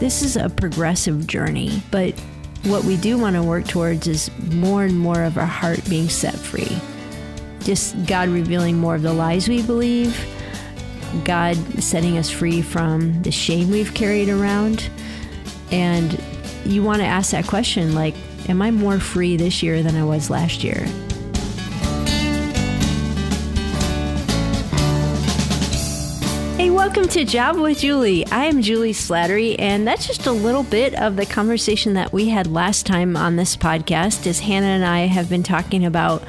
this is a progressive journey, but what we do want to work towards is more and more of our heart being set free. Just God revealing more of the lies we believe, God setting us free from the shame we've carried around. And you want to ask that question like, Am I more free this year than I was last year? Welcome to Java with Juli. I am Juli Slattery, and that's just a little bit of the conversation that we had last time on this podcast as Hannah and I have been talking about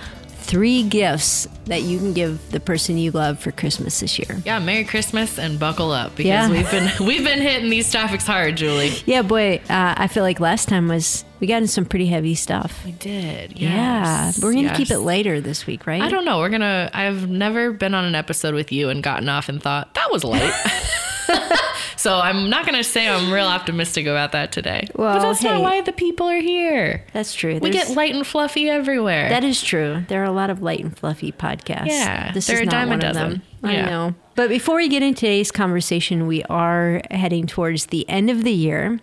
three gifts that you can give the person you love for Christmas this year. Yeah, Merry Christmas and buckle up because Yeah. we've been we've been hitting these topics hard, Juli. Yeah, boy, uh, I feel like last time was we got into some pretty heavy stuff. We did. yeah, we're gonna keep it later this week, right? I don't know. We're gonna. I've never been on an episode with you and gotten off and thought that was light. so I'm not gonna say I'm real optimistic about that today. Well, but that's hey. not why the people are here. That's true. We get light and fluffy everywhere. That is true. There are a lot of light and fluffy podcasts. Yeah, this they're is a not dime a one of dozen. them. I Yeah. know. But before we get into today's conversation, we are heading towards the end of the year.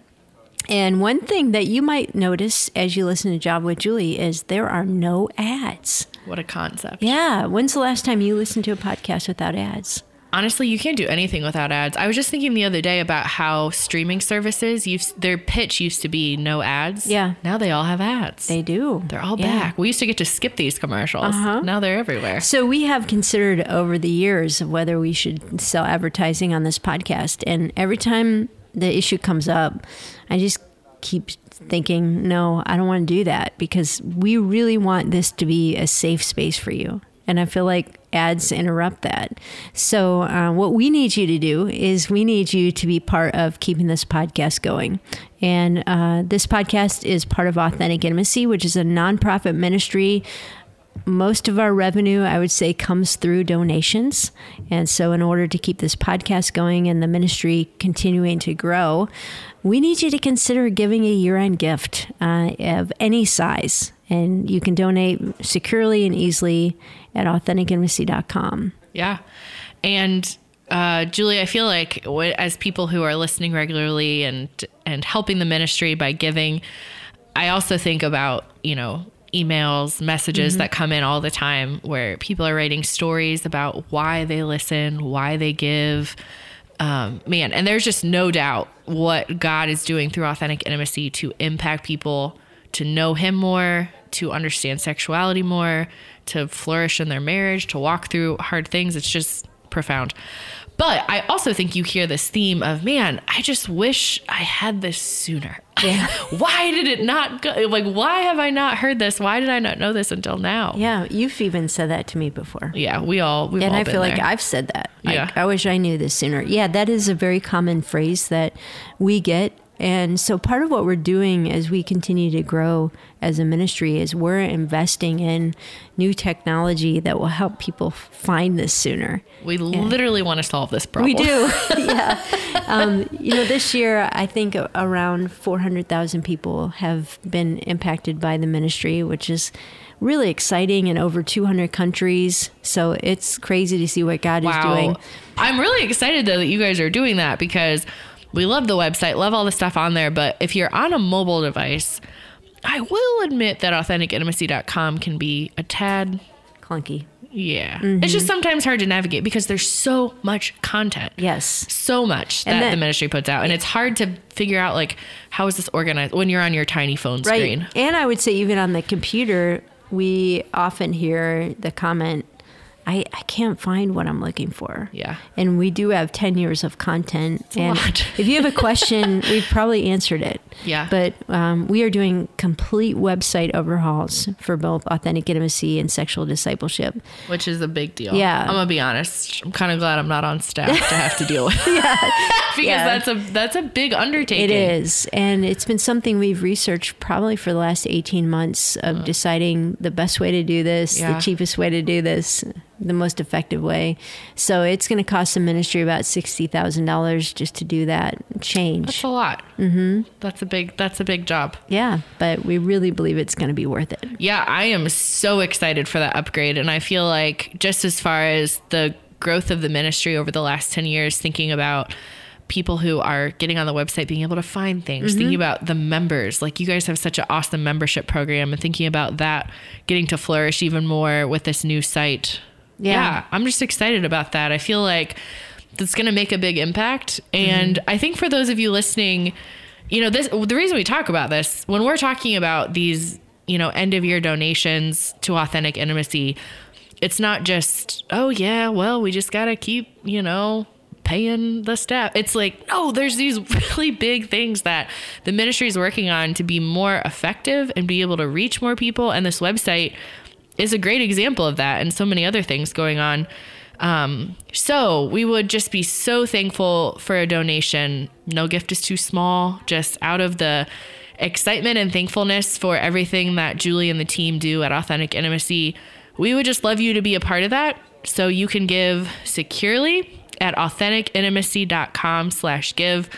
And one thing that you might notice as you listen to Java with Juli is there are no ads. what a concept. Yeah. When's the last time you listened to a podcast without ads? Honestly, you can't do anything without ads. I was just thinking the other day about how streaming services, their pitch used to be no ads. Yeah. Now they all have ads. They do. They're all Yeah. back. We used to get to skip these commercials. Uh-huh. Now they're everywhere. So we have considered over the years of whether we should sell advertising on this podcast, and every time the issue comes up, I just keep thinking, no, I don't want to do that because we really want this to be a safe space for you. And I feel like ads interrupt that. So, uh, what we need you to do is we need you to be part of keeping this podcast going. And uh, this podcast is part of Authentic Intimacy, which is a nonprofit ministry most of our revenue, I would say, comes through donations. And so, in order to keep this podcast going and the ministry continuing to grow, we need you to consider giving a year end gift uh, of any size. And you can donate securely and easily at AuthenticIntimacy.com. Yeah. And uh, Julie, I feel like as people who are listening regularly and and helping the ministry by giving, I also think about you know emails, messages that come in all the time where people are writing stories about why they listen, why they give. Um, man, and there's just no doubt what God is doing through authentic intimacy to impact people to know Him more, to understand sexuality more, to flourish in their marriage, to walk through hard things. It's just profound. But I also think you hear this theme of, man, I just wish I had this sooner. Yeah. why did it not go? Like, why have I not heard this? Why did I not know this until now? Yeah, you've even said that to me before. Yeah, we all, we've and all I feel like. I've said that. Like, Yeah. I wish I knew this sooner. Yeah, that is a very common phrase that we get. And so part of what we're doing as we continue to grow as a ministry is we're investing in new technology that will help people find this sooner. we literally want to solve this problem. We do. yeah. Um, you know, this year, I think around 400,000 people have been impacted by the ministry, which is really exciting in over 200 countries. So it's crazy to see what God is doing. I'm really excited though that you guys are doing that because we love the website, love all the stuff on there. But if you're on a mobile device, I will admit that AuthenticIntimacy.com can be a tad, Clunky. yeah. Mm-hmm. It's just sometimes hard to navigate because there's so much content. Yes. So much that, the ministry puts out. And it's hard to figure out, like, how is this organized when you're on your tiny phone Right. screen? And I would say, even on the computer, we often hear the comment, I, I can't find what I'm looking for. Yeah. And we do have 10 years of content. a and lot. if you have a question, we've probably answered it. Yeah. But um, we are doing complete website overhauls for both authentic intimacy and sexual discipleship. Which is a big deal. Yeah. I'm gonna be honest. I'm kind of glad I'm not on staff to have to deal with. Yeah. because Yeah. that's a that's a big undertaking. It is. And it's been something we've researched probably for the last 18 months of deciding the best way to do this, Yeah. the cheapest way to do this, the most effective way. So it's going to cost the ministry about $60,000 just to do that change. That's a lot. Mm-hmm. That's a big. That's a big job. yeah. But we really believe it's going to be worth it. Yeah, I am so excited for that upgrade, and I feel like just as far as the growth of the ministry over the last ten years, thinking about people who are getting on the website being able to find things, thinking about the members. Like you guys have such an awesome membership program and thinking about that getting to flourish even more with this new site. Yeah. I'm just excited about that. I feel like that's going to make a big impact. And mm-hmm. I think for those of you listening, you know, this the reason we talk about this when we're talking about these, you know, end of year donations to authentic intimacy, it's not just, oh yeah, well, we just got to keep, you know, paying the staff. It's like, no, there's these really big things that the ministry is working on to be more effective and be able to reach more people. And this website is a great example of that and so many other things going on. Um, so we would just be so thankful for a donation. No gift is too small, just out of the excitement and thankfulness for everything that Juli and the team do at Authentic Intimacy. We would just love you to be a part of that. So you can give securely at authenticintimacy.com slash give.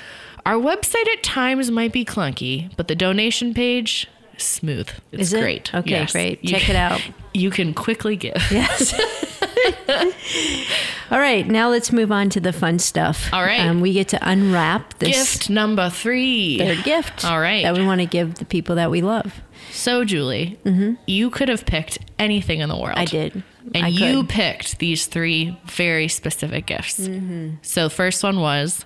Our website at times might be clunky, but the donation page, smooth. It's Is it? great. Okay, Yes. great. You Check can- it out. You can quickly give. Yes. All right, now let's move on to the fun stuff. All right. Um, we get to unwrap this Gift number three. third gift. All right. That we want to give the people that we love. So, Juli, you could have picked anything in the world. Mm-hmm. I did. And I you picked these three very specific gifts. Mm-hmm. So, first one was,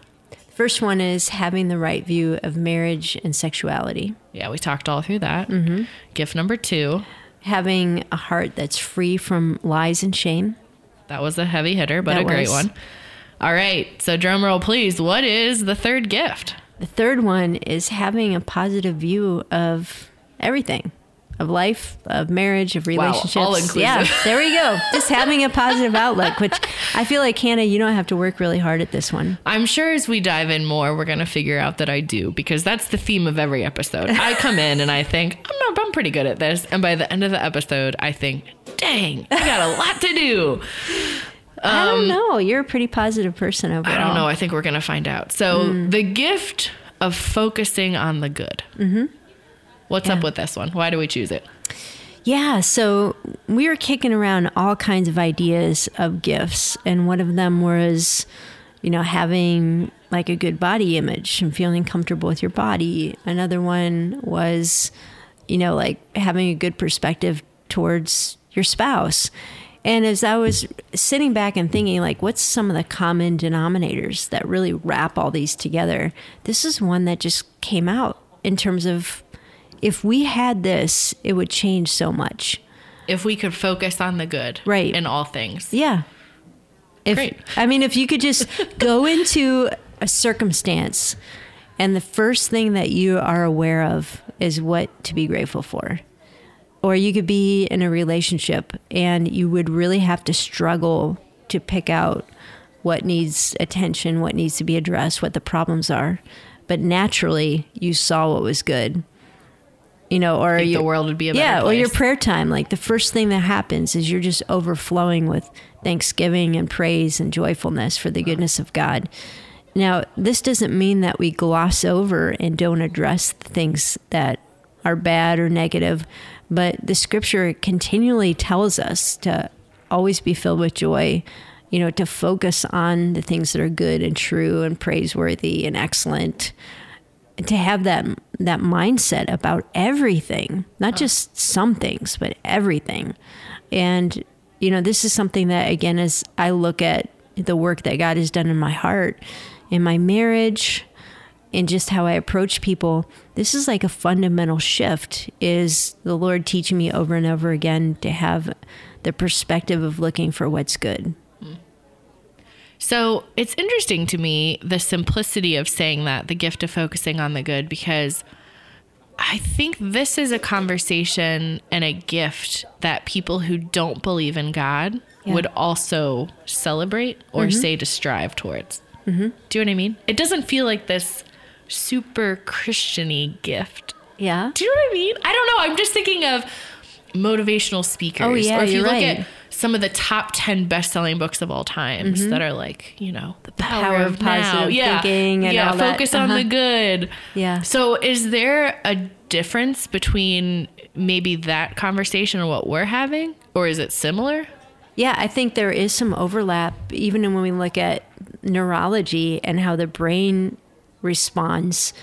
First one is having the right view of marriage and sexuality. yeah, we talked all through that. Mm-hmm. Gift number two, Having a heart that's free from lies and shame. that was a heavy hitter, but That a great was. one. All right. So, drum roll, please. What is the third gift? The third one is having a positive view of everything. Of life, of marriage, of relationships. all-inclusive. Yeah, there we go. Just having a positive outlook, which I feel like Hannah, you don't have to work really hard at this one. I'm sure as we dive in more, we're going to figure out that I do because that's the theme of every episode. I come in and I think, I'm, not, I'm pretty good at this. And by the end of the episode, I think, dang, I got a lot to do. I don't know. You're a pretty positive person overall. Um, I don't know. I think we're going to find out. So, Hmm. the gift of focusing on the good. Mm-hmm. What's up with this one? Why do we choose it? Yeah, so we were kicking around all kinds of ideas of gifts, and one of them was, you know, having like a good body image and feeling comfortable with your body. Another one was, you know, like having a good perspective towards your spouse. And as I was sitting back and thinking, like, what's some of the common denominators that really wrap all these together? This is one that just came out in terms of if we had this, it would change so much. If we could focus on the good Right. in all things. Yeah. If, Great. I mean, if you could just go into a circumstance and the first thing that you are aware of is what to be grateful for. Or you could be in a relationship and you would really have to struggle to pick out what needs attention, what needs to be addressed, what the problems are. But naturally, you saw what was good. You know, or I think you, the world would be a better yeah, or your prayer time. Like the first thing that happens is you're just overflowing with thanksgiving and praise and joyfulness for the goodness of God. Now, this doesn't mean that we gloss over and don't address the things that are bad or negative, but the scripture continually tells us to always be filled with joy, you know, to focus on the things that are good and true and praiseworthy and excellent to have that that mindset about everything, not uh-huh. just some things, but everything. And you know, this is something that again as I look at the work that God has done in my heart, in my marriage, and just how I approach people, this is like a fundamental shift is the Lord teaching me over and over again to have the perspective of looking for what's good. So it's interesting to me the simplicity of saying that, the gift of focusing on the good, because I think this is a conversation and a gift that people who don't believe in God Yeah. would also celebrate or say to strive towards. Mm-hmm. Do you know what I mean? It doesn't feel like this super Christiany gift. Yeah. Do you know what I mean? I don't know. I'm just thinking of motivational speakers. Oh, yeah, or if you look right. at some of the top 10 best-selling books of all times that are like, you know, the power, Power of, of Positive now. Thinking and yeah, all that. focus on Uh-huh. the good. Yeah. So is there a difference between maybe that conversation and what we're having? Or is it similar? Yeah, I think there is some overlap, even when we look at neurology and how the brain responds,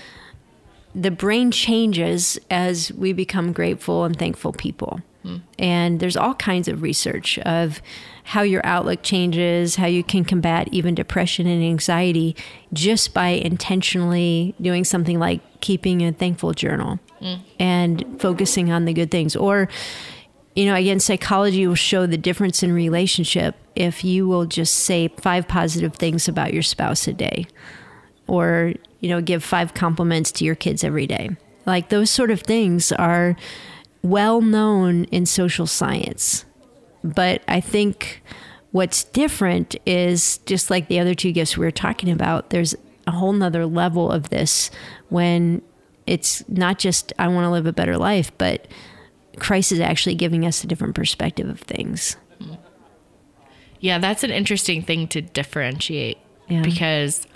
the brain changes as we become grateful and thankful people. And there's all kinds of research of how your outlook changes, how you can combat even depression and anxiety just by intentionally doing something like keeping a thankful journal and focusing on the good things. Or, you know, again, psychology will show the difference in relationship if you will just say five positive things about your spouse a day or, you know, give five compliments to your kids every day. Like those sort of things are well known in social science. But I think what's different is just like the other two gifts we were talking about, there's a whole nother level of this when it's not just I want to live a better life, but Christ is actually giving us a different perspective of things. Yeah, that's an interesting thing to differentiate Yeah. because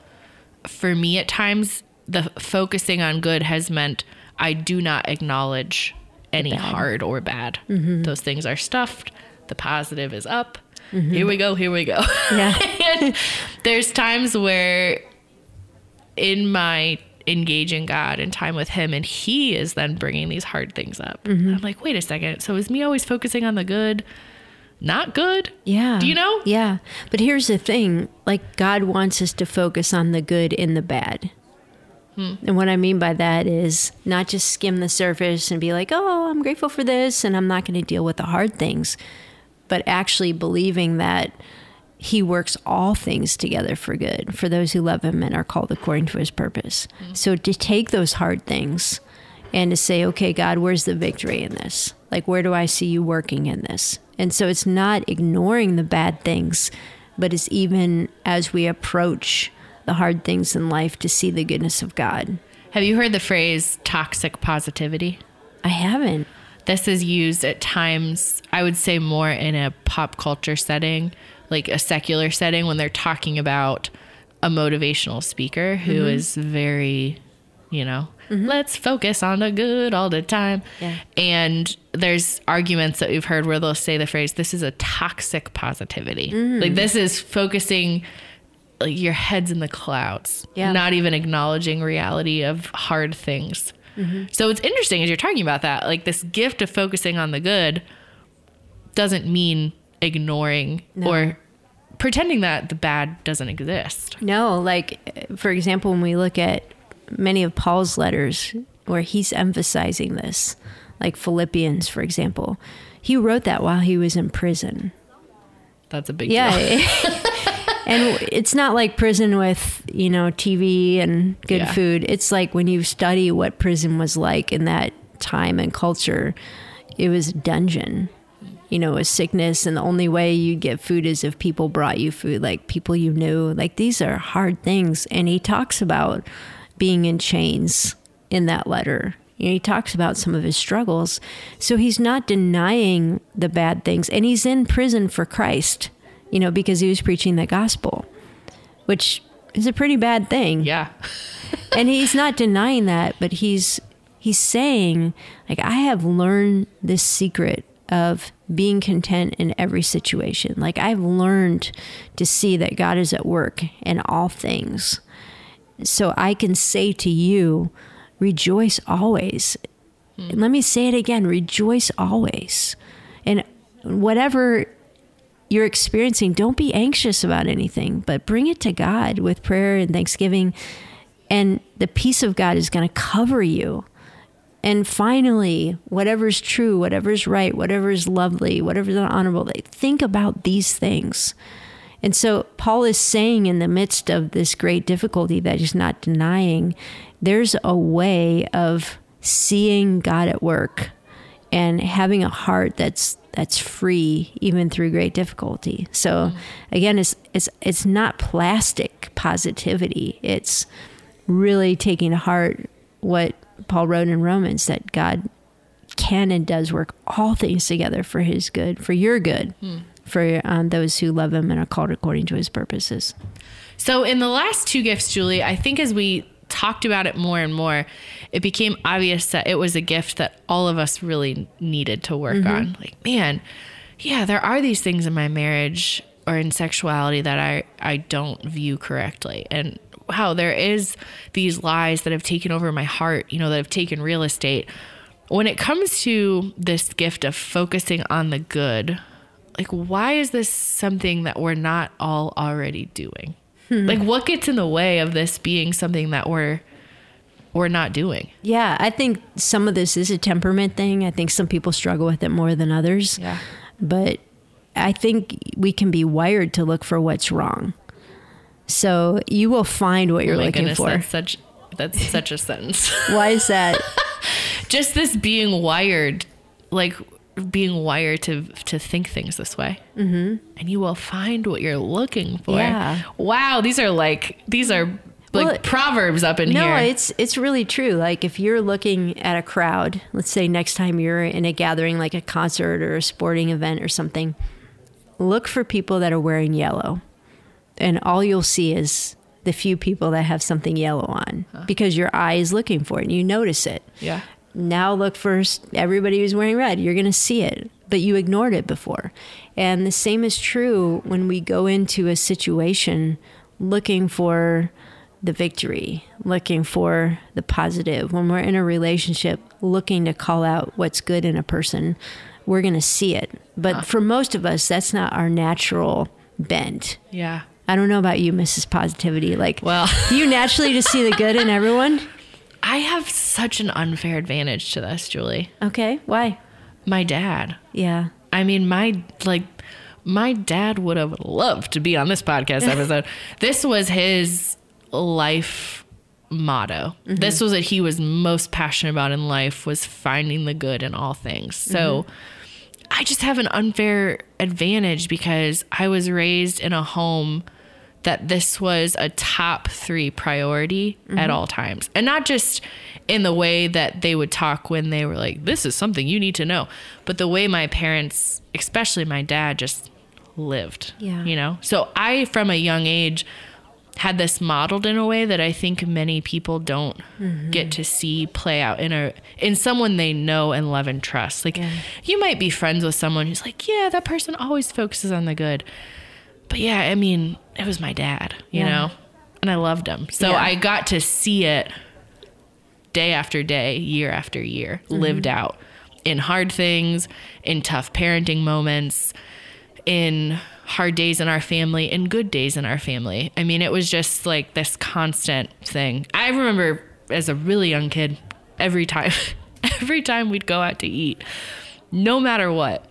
for me at times the focusing on good has meant I do not acknowledge any hard or bad. Mm-hmm. Those things are stuffed. The positive is up. Mm-hmm. Here we go, here we go. Yeah. there's times where in my engaging God and time with Him, and He is then bringing these hard things up. Mm-hmm. I'm like, wait a second. So is me always focusing on the good, not good? Yeah. Do you know? Yeah. But here's the thing like, God wants us to focus on the good and the bad. And what I mean by that is not just skim the surface and be like, oh, I'm grateful for this and I'm not going to deal with the hard things, but actually believing that He works all things together for good for those who love Him and are called according to His purpose. Mm-hmm. So to take those hard things and to say, okay, God, where's the victory in this? Like, where do I see you working in this? And so it's not ignoring the bad things, but it's even as we approach the hard things in life to see the goodness of God. Have you heard the phrase toxic positivity? I haven't. This is used at times, I would say more in a pop culture setting, like a secular setting, when they're talking about a motivational speaker who mm-hmm. is very, you know, mm-hmm. let's focus on the good all the time. Yeah. And there's arguments that we've heard where they'll say the phrase, this is a toxic positivity. Mm. Like this is focusing like your head's in the clouds, Yeah. not even acknowledging reality of hard things. So it's interesting as you're talking about that, like this gift of focusing on the good doesn't mean ignoring No. or pretending that the bad doesn't exist. No, like, for example, when we look at many of Paul's letters where he's emphasizing this, like Philippians, for example, he wrote that while he was in prison. That's a big Yeah. And it's not like prison with, you know, TV and good Yeah. food. It's like when you study what prison was like in that time and culture, it was a dungeon. You know, a sickness, and the only way you'd get food is if people brought you food, like people you knew. Like these are hard things. And he talks about being in chains in that letter. You know, he talks about some of his struggles. So he's not denying the bad things. And he's in prison for Christ, you know, because he was preaching the gospel, which is a pretty bad thing. Yeah. And he's not denying that, but he's he's saying, like, I have learned this secret of being content in every situation. Like I've learned to see that God is at work in all things. So I can say to you, rejoice always. And let me say it again, rejoice always. And whatever you're experiencing, don't be anxious about anything, but bring it to God with prayer and thanksgiving. And the peace of God is going to cover you. And finally, whatever's true, whatever's right, whatever's lovely, whatever's honorable, think about these things. And so Paul is saying in the midst of this great difficulty that he's not denying, there's a way of seeing God at work and having a heart that's that's free even through great difficulty. So again, it's it's it's not plastic positivity. It's really taking to heart what Paul wrote in Romans that God can and does work all things together for his good, for your good, for um, those who love him and are called according to his purposes. So in the last two gifts, Juli, I think as we talked about it more and more, it became obvious that it was a gift that all of us really needed to work mm-hmm. on. Like, man, yeah, there are these things in my marriage or in sexuality that I, I don't view correctly. And wow, there is these lies that have taken over my heart, you know, that have taken real estate. When it comes to this gift of focusing on the good, like why is this something that we're not all already doing? Hmm. Like what gets in the way of this being something that we're we're not doing? Yeah, I think some of this is a temperament thing. I think some people struggle with it more than others. Yeah. But I think we can be wired to look for what's wrong. So you will find what oh you're Oh looking goodness, for. that's such that's such a sentence. Why is that? Just this being wired, like being wired to to think things this way, mm-hmm. and you will find what you're looking for. Yeah. Wow, these are like these are like Well, proverbs up in No, here. it's it's really true. Like if you're looking at a crowd, let's say next time you're in a gathering like a concert or a sporting event or something, look for people that are wearing yellow. And all you'll see is the few people that have something yellow on because your eye is looking for it and you notice it. yeah. Now look for everybody who's wearing red. You're going to see it, but you ignored it before. And the same is true when we go into a situation looking for the victory, looking for the positive. When we're in a relationship looking to call out what's good in a person, we're going to see it. But ah. for most of us, that's not our natural bent. Yeah. I don't know about you, Mrs. Positivity. Like, Well- do you naturally just see the good in everyone? I have such an unfair advantage to this, Juli. Okay, why? My dad. Yeah. I mean, my like my dad would have loved to be on this podcast episode. this was his life motto. Mm-hmm. This was what he was most passionate about in life was finding the good in all things. So mm-hmm. I just have an unfair advantage because I was raised in a home that this was a top 3 priority at mm-hmm. all times. And not just in the way that they would talk when they were like this is something you need to know, but the way my parents, especially my dad just lived. Yeah. You know. So I from a young age had this modeled in a way that I think many people don't mm-hmm. get to see play out in a in someone they know and love and trust. Like you might be friends with someone who's like, yeah, that person always focuses on the good. But yeah, I mean, it was my dad, you Yeah. know, and I loved him. So Yeah. I got to see it day after day, year after year, mm-hmm. lived out in hard things, in tough parenting moments, in hard days in our family, in good days in our family. I mean, it was just like this constant thing. I remember as a really young kid, every time, every time we'd go out to eat, no matter what,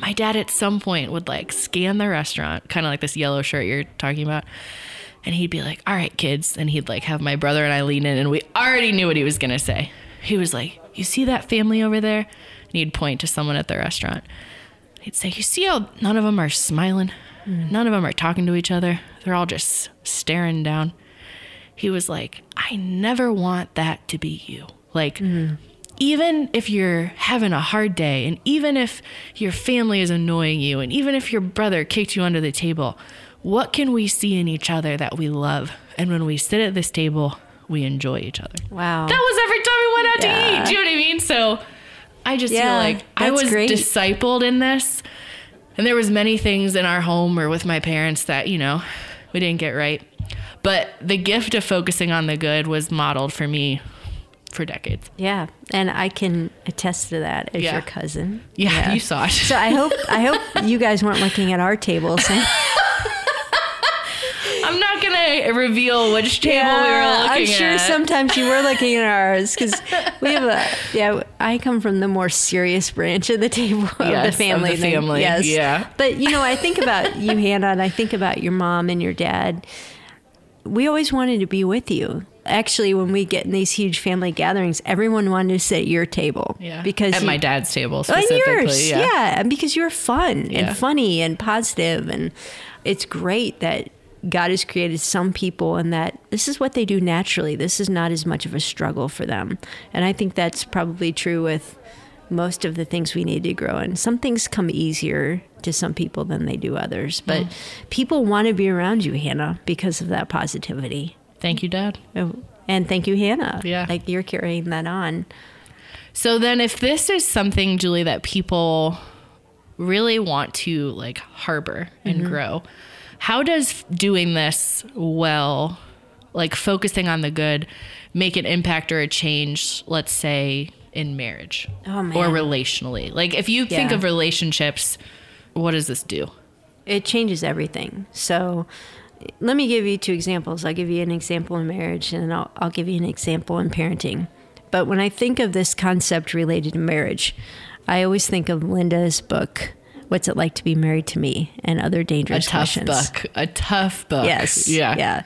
my dad at some point would like scan the restaurant, kind of like this yellow shirt you're talking about. And he'd be like, all right, kids. And he'd like have my brother and I lean in, and we already knew what he was going to say. He was like, you see that family over there? And he'd point to someone at the restaurant. He'd say, you see how none of them are smiling? Mm. None of them are talking to each other. They're all just staring down. He was like, I never want that to be you. Like, mm. Even if you're having a hard day, and even if your family is annoying you, and even if your brother kicked you under the table, what can we see in each other that we love? And when we sit at this table, we enjoy each other. Wow. That was every time we went out Yeah. to eat. Do you know what I mean? So I just Yeah, feel like I was great. discipled in this. And there was many things in our home or with my parents that, you know, we didn't get right. But the gift of focusing on the good was modeled for me for decades. Yeah, and I can attest to that as Yeah. your cousin. Yeah, you saw it. So I hope I hope you guys weren't looking at our tables. And, I'm not gonna reveal which table we were looking at. I'm sure at. sometimes you were looking at ours because we have a yeah. I come from the more serious branch of the table of Yes, the of family. the than- family, yes, yeah. But you know, I think about you, Hannah, and I think about your mom and your dad. We always wanted to be with you. Actually, when we get in these huge family gatherings, everyone wanted to sit at your table. yeah, because at you- my dad's table specifically. yours, yeah. yeah. and because you're fun Yeah. and funny and positive, and it's great that God has created some people and that this is what they do naturally. This is not as much of a struggle for them, and I think that's probably true with most of the things we need to grow in. Some things come easier to some people than they do others, but Mm. people want to be around you, Hannah, because of that positivity. Thank you, Dad. Oh, And thank you, Hannah. Yeah. like you're carrying that on. So then, if this is something, Juli, that people really want to like harbor and mm-hmm. grow. How does doing this well, like focusing on the good, make an impact or a change, let's say in marriage Oh, or relationally? Like if you think of relationships, what does this do? it changes everything. So let me give you two examples. I'll give you an example in marriage and I'll, I'll give you an example in parenting. But when I think of this concept related to marriage, I always think of Linda's book, What's It Like to Be Married to Me and Other Dangerous A Dangerous tough Questions. book. A tough book. Yes. Yeah. Yeah.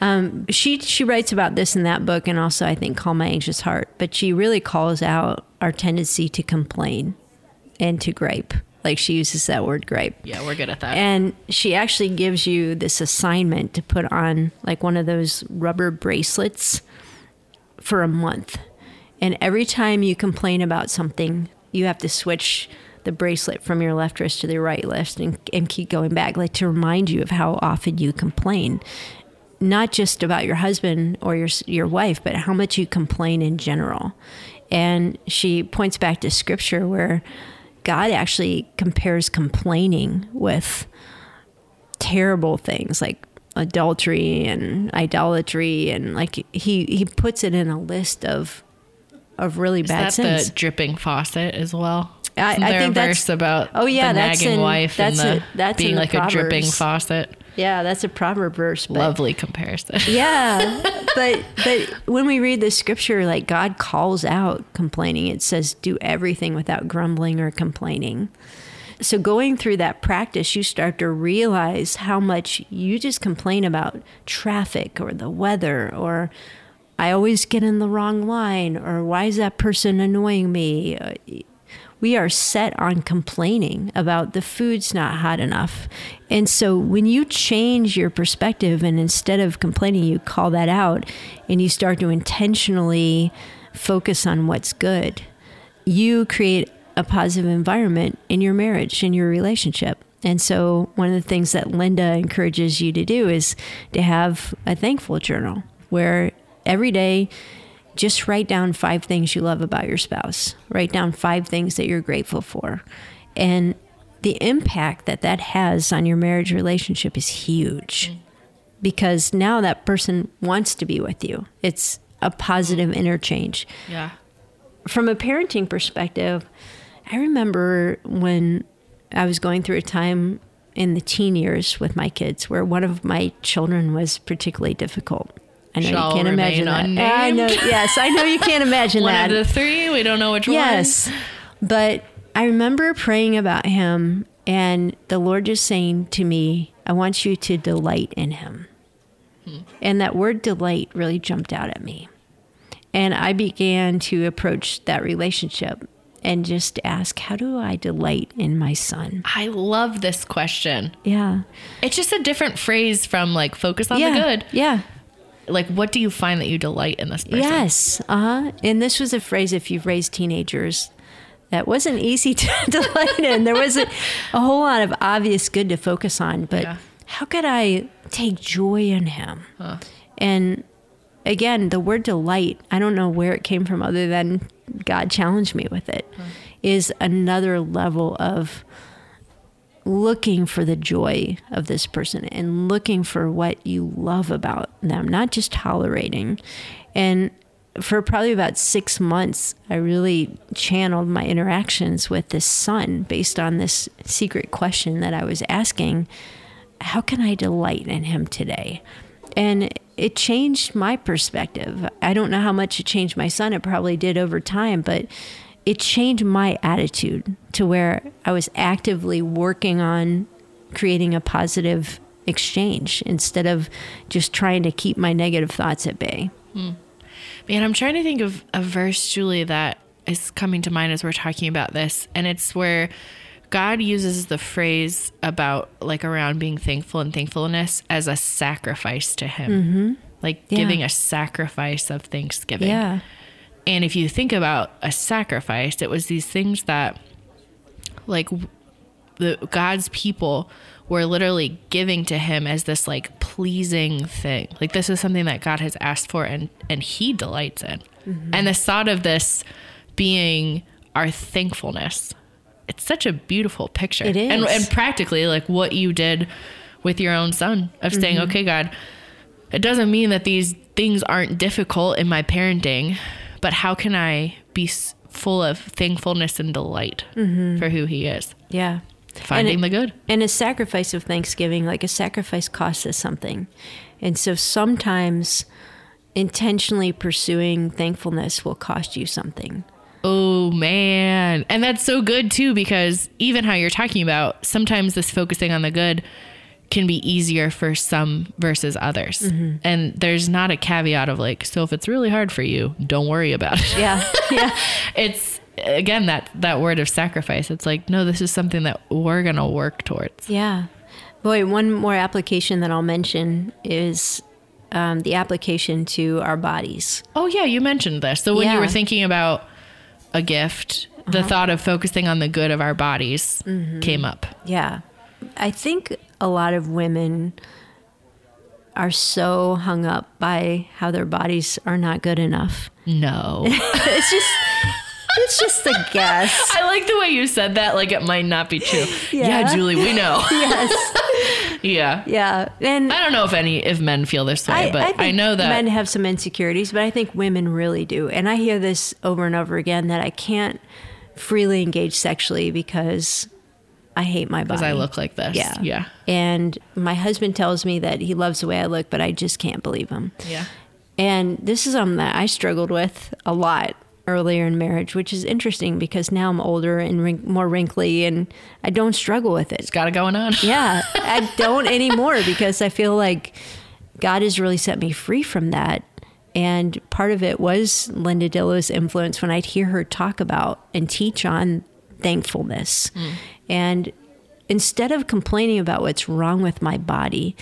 Um, she she writes about this in that book, and also I think "Calm My Anxious Heart." But she really calls out our tendency to complain and to gripe. Like she uses that word gripe. Yeah, we're good at that. And she actually gives you this assignment to put on like one of those rubber bracelets for a month. And every time you complain about something, you have to switch the bracelet from your left wrist to the right wrist and, and keep going back, like to remind you of how often you complain. Not just about your husband or your your wife, but how much you complain in general. And she points back to scripture where God actually compares complaining with terrible things like adultery and idolatry and like he he puts it in a list of of really Is bad that sins. the dripping faucet as well? I- I think a that's- verse about Oh, yeah, the that's nagging in- wife that's and the a- that's being like a dripping faucet. Yeah, that's a proverb verse. But Lovely comparison. Yeah, but but when we read the scripture, like God calls out complaining. It says, "Do everything without grumbling or complaining." So going through that practice, you start to realize how much you just complain about traffic or the weather or I always get in the wrong line or why is that person annoying me? We are set on complaining about the food's not hot enough. And so when you change your perspective and instead of complaining, you call that out and you start to intentionally focus on what's good, you create a positive environment in your marriage, in your relationship. And so, one of the things that Linda encourages you to do is to have a thankful journal where every day just write down five things you love about your spouse. Write down five things that you're grateful for. And the impact that that has on your marriage relationship is huge mm. because now that person wants to be with you. It's a positive mm. interchange yeah. from a parenting perspective, I remember when I was going through a time in the teen years with my kids where one of my children was particularly difficult. I know Shall you can't imagine that. I know. Yes, I know you can't imagine One that. of the three, we don't know which Yes. But I remember praying about him and the Lord just saying to me, I want you to delight in him. Hmm. And that word delight really jumped out at me. And I began to approach that relationship and just ask, how do I delight in my son? I love this question. Yeah. It's just a different phrase from like focus on yeah. the good. Yeah. Like, what do you find that you delight in this person? Yes. Uh huh. And this was a phrase if you've raised teenagers that wasn't easy to delight in. There wasn't a whole lot of obvious good to focus on, but Yeah. how could I take joy in him? And again, the word delight, I don't know where it came from other than God challenged me with it, is another level of looking for the joy of this person and looking for what you love about them, not just tolerating. And for probably about six months, I really channeled my interactions with this son based on this secret question that I was asking How can I delight in him today? And it changed my perspective. I don't know how much it changed my son. It probably did over time, but it changed my attitude to where I was actively working on creating a positive exchange instead of just trying to keep my negative thoughts at bay. Hmm. Man, I'm trying to think of a verse, Juli, that is coming to mind as we're talking about this. And it's where God uses the phrase about like around being thankful and thankfulness as a sacrifice to Him. Mm-hmm. Like Yeah. giving a sacrifice of thanksgiving. Yeah. And if you think about a sacrifice, it was these things that, like, the God's people were literally giving to Him as this like pleasing thing. Like this is something that God has asked for, and and He delights in. And the thought of this being our thankfulness it's such a beautiful picture. It And and practically like what you did with your own son of saying, Mm-hmm. "Okay, God, it doesn't mean that these things aren't difficult in my parenting, but how can I be full of thankfulness and delight for who he is? Yeah. Finding Mm-hmm. The good. And a sacrifice of Thanksgiving, like a sacrifice costs us something. And so sometimes intentionally pursuing thankfulness will cost you something. Oh man. And that's so good too because even how you're talking about sometimes this focusing on the good can be easier for some versus others. Mm-hmm. And there's not a caveat of like so if it's really hard for you, don't worry about it. Yeah. Yeah. it's again that that word of sacrifice. It's like no, this is something that we're going to work towards. Yeah. Boy, one more application that I'll mention is um, the application to our bodies. Oh yeah, you mentioned this. So when you were thinking about a gift, the Uh-huh. thought of focusing on the good of our bodies Mm-hmm. came up. Yeah. I think a lot of women are so hung up by how their bodies are not good enough. No. It's just it's just a guess. I like the way you said that, like it might not be true. Yeah, Yeah. Juli, we know. yes. yeah. Yeah. And I don't know if any if men feel this way, but I, think know that men have some insecurities, but I think women really do. And I hear this over and over again that I can't freely engage sexually because I hate my body. because I look like this. Yeah. Yeah. And my husband tells me that he loves the way I look, but I just can't believe him. Yeah. And this is something that I struggled with a lot earlier in marriage, which is interesting because now I'm older and wrink- more wrinkly and I don't struggle with it. It's got it going on. Yeah, I don't anymore because I feel like God has really set me free from that. And part of it was Linda Dillow's influence when I'd hear her talk about and teach on thankfulness. Mm. And instead of complaining about what's wrong with my body,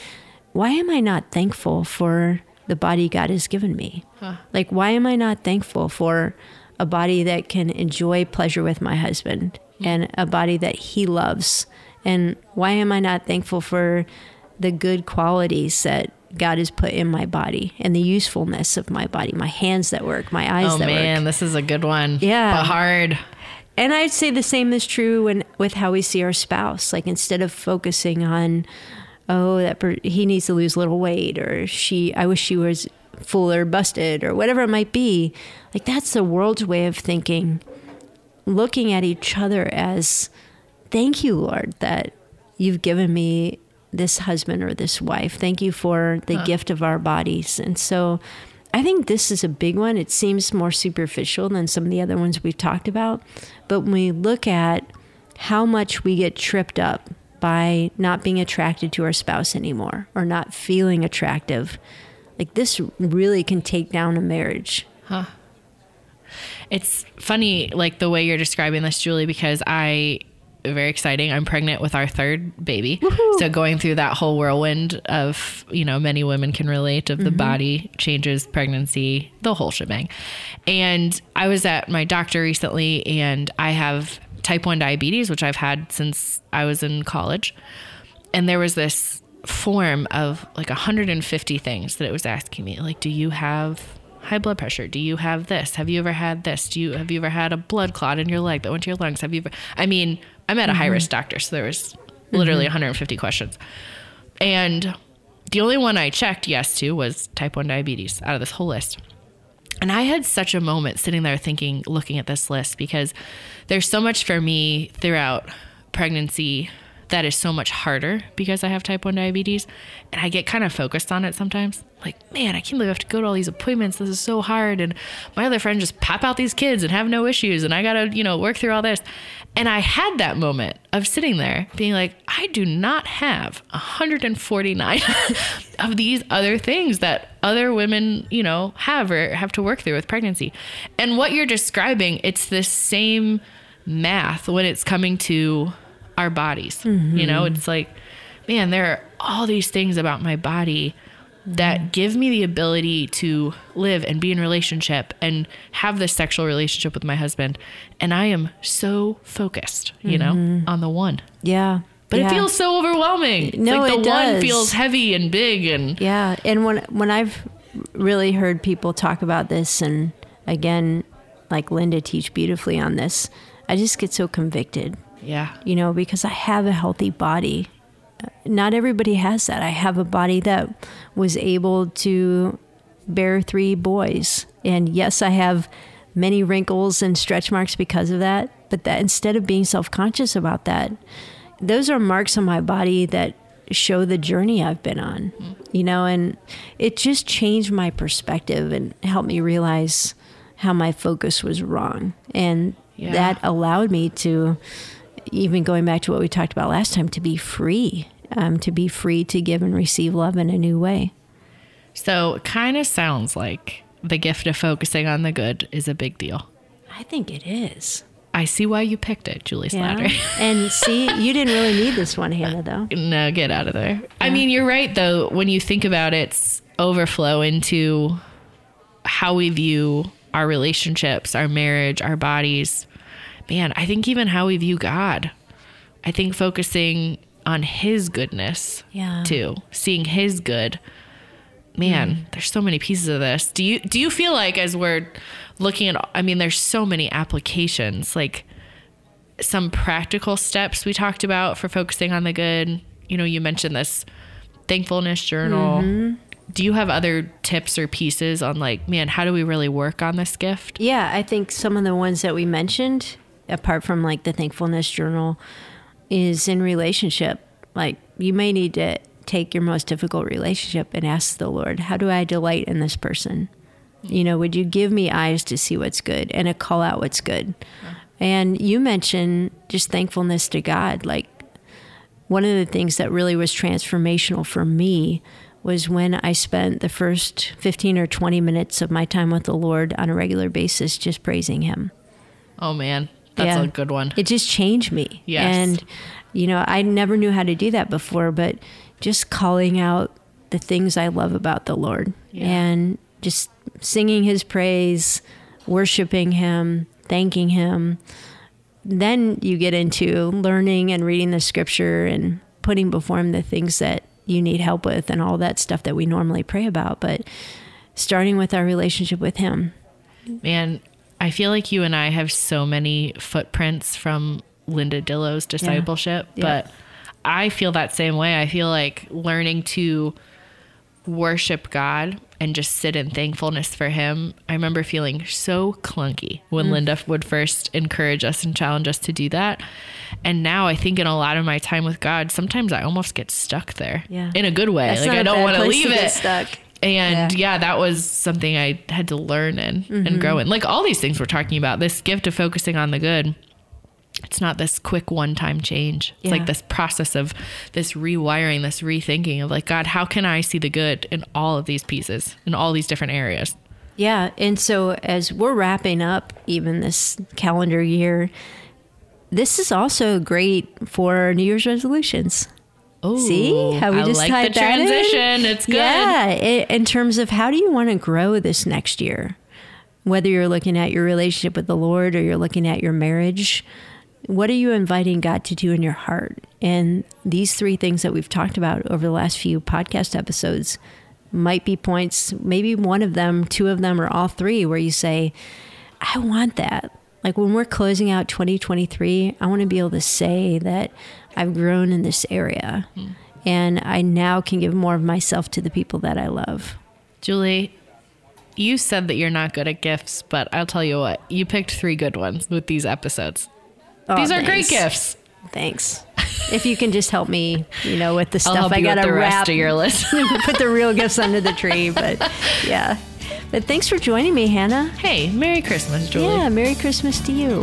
why am I not thankful for the body God has given me? Like, why am I not thankful for a body that can enjoy pleasure with my husband hmm. and a body that he loves? And why am I not thankful for the good qualities that God has put in my body and the usefulness of my body, my hands that work, my eyes Oh that man, work? this is a good one. Yeah. But hard. And I'd say the same is true when with how we see our spouse. Like instead of focusing on, oh, that per- he needs to lose a little weight, or she, I wish she was full or busted, or whatever it might be. Like that's the world's way of thinking. Looking at each other as, thank you, Lord, that you've given me this husband or this wife. Thank you for the gift of our bodies. And so I think this is a big one. It seems more superficial than some of the other ones we've talked about. But when we look at how much we get tripped up by not being attracted to our spouse anymore or not feeling attractive, like this really can take down a marriage. Huh. It's funny, like the way you're describing this, Juli, because I very exciting. I'm pregnant with our third baby. So going through that whole whirlwind of, you know, many women can relate of the mm-hmm. body changes, pregnancy, the whole shebang. And I was at my doctor recently and I have type 1 diabetes, which I've had since I was in college. And there was this form of like 150 things that it was asking me. Like, do you have high blood pressure? Do you have this? Have you ever had this? Do you have you ever had a blood clot in your leg that went to your lungs? Have you ever I mean, I'm at a high risk mm-hmm. doctor, so there was literally mm-hmm. 150 questions. And the only one I checked yes to was type 1 diabetes out of this whole list. And I had such a moment sitting there thinking, looking at this list, because there's so much for me throughout pregnancy that is so much harder because I have type 1 diabetes. And I get kind of focused on it sometimes. Like, man, I can't believe I have to go to all these appointments. This is so hard. And my other friend just pop out these kids and have no issues. And I got to, you know, work through all this. And I had that moment of sitting there being like, I do not have 149 of these other things that other women, you know, have or have to work through with pregnancy. And what you're describing, it's the same math when it's coming to our bodies. You mm-hmm. know, it's like, man, there are all these things about my body that give me the ability to live and be in relationship and have this sexual relationship with my husband. And I am so focused, you know, mm-hmm. on the one. Yeah. But yeah. it feels so overwhelming. No, like the it one does. feels heavy and big and Yeah, and when when I've really heard people talk about this, and again, like Linda teach beautifully on this, I just get so convicted Yeah. you know, because I have a healthy body. Not everybody has that. I have a body that was able to bear three boys. And yes, I have many wrinkles and stretch marks because of that. But that instead of being self conscious about that, those are marks on my body that show the journey I've been on, mm-hmm. you know, and it just changed my perspective and helped me realize how my focus was wrong. And Yeah. that allowed me to, even going back to what we talked about last time, to be free, um, to be free to give and receive love in a new way. So it kind of sounds like the gift of focusing on the good is a big deal. I think it is. I see why you picked it, Juli Yeah. Slattery. and see, you didn't really need this one, Hannah, though. no, get out of there. I mean, you're right, though, when you think about its overflow into how we view our relationships, our marriage, our bodies. Man, I think even how we view God. I think focusing on His goodness, Yeah. too, seeing His good. Man, mm. there's so many pieces of this. Do you do you feel like as we're looking at? I mean, there's so many applications. Like some practical steps we talked about for focusing on the good. You know, you mentioned this thankfulness journal. Mm-hmm. Do you have other tips or pieces on like, man, how do we really work on this gift? Yeah, I think some of the ones that we mentioned, apart from like the thankfulness journal, is in relationship. Like you may need to take your most difficult relationship and ask the Lord, how do I delight in this person? You know, would you give me eyes to see what's good and a call out what's good? And you mentioned just thankfulness to God. Like one of the things that really was transformational for me was when I spent the first 15 or 20 minutes of my time with the Lord on a regular basis just praising Him. Oh man, that's Yeah. a good one. It just changed me. Yes. And, you know, I never knew how to do that before, but just calling out the things I love about the Lord Yeah. and just singing His praise, worshiping Him, thanking Him. Then you get into learning and reading the scripture and putting before Him the things that you need help with and all that stuff that we normally pray about. But starting with our relationship with Him. Man, I feel like you and I have so many footprints from Linda Dillow's discipleship, Yeah. but I feel that same way. I feel like learning to worship God and just sit in thankfulness for Him. I remember feeling so clunky when Mm. Linda would first encourage us and challenge us to do that. And now I think in a lot of my time with God, sometimes I almost get stuck there Yeah. in a good way. That's like I don't want to leave it. stuck. And Yeah. yeah. that was something I had to learn in Mm-hmm. and grow in. Like all these things we're talking about, this gift of focusing on the good. It's not this quick one time change. It's Yeah. like this process of this rewiring, this rethinking of like, God, how can I see the good in all of these pieces, in all these different areas? Yeah. And so as we're wrapping up even this calendar year, this is also great for New Year's resolutions. Oh, See how we I just like tied the that in? transition. It's good. Yeah, i- in terms of how do you want to grow this next year? Whether you're looking at your relationship with the Lord or you're looking at your marriage, what are you inviting God to do in your heart? And these three things that we've talked about over the last few podcast episodes might be points, maybe one of them, two of them, or all three, where you say, I want that. Like when we're closing out 2023, I want to be able to say that I've grown in this area hmm. and I now can give more of myself to the people that I love. Juli, you said that you're not good at gifts, but I'll tell you what, you picked three good ones with these episodes. Oh, these are great gifts. Thanks. if you can just help me, you know, with the stuff I got to the rest of your list. put the real gifts under the tree. But yeah. But thanks for joining me, Hannah. hey, Merry Christmas, Juli. Yeah, Merry Christmas to you.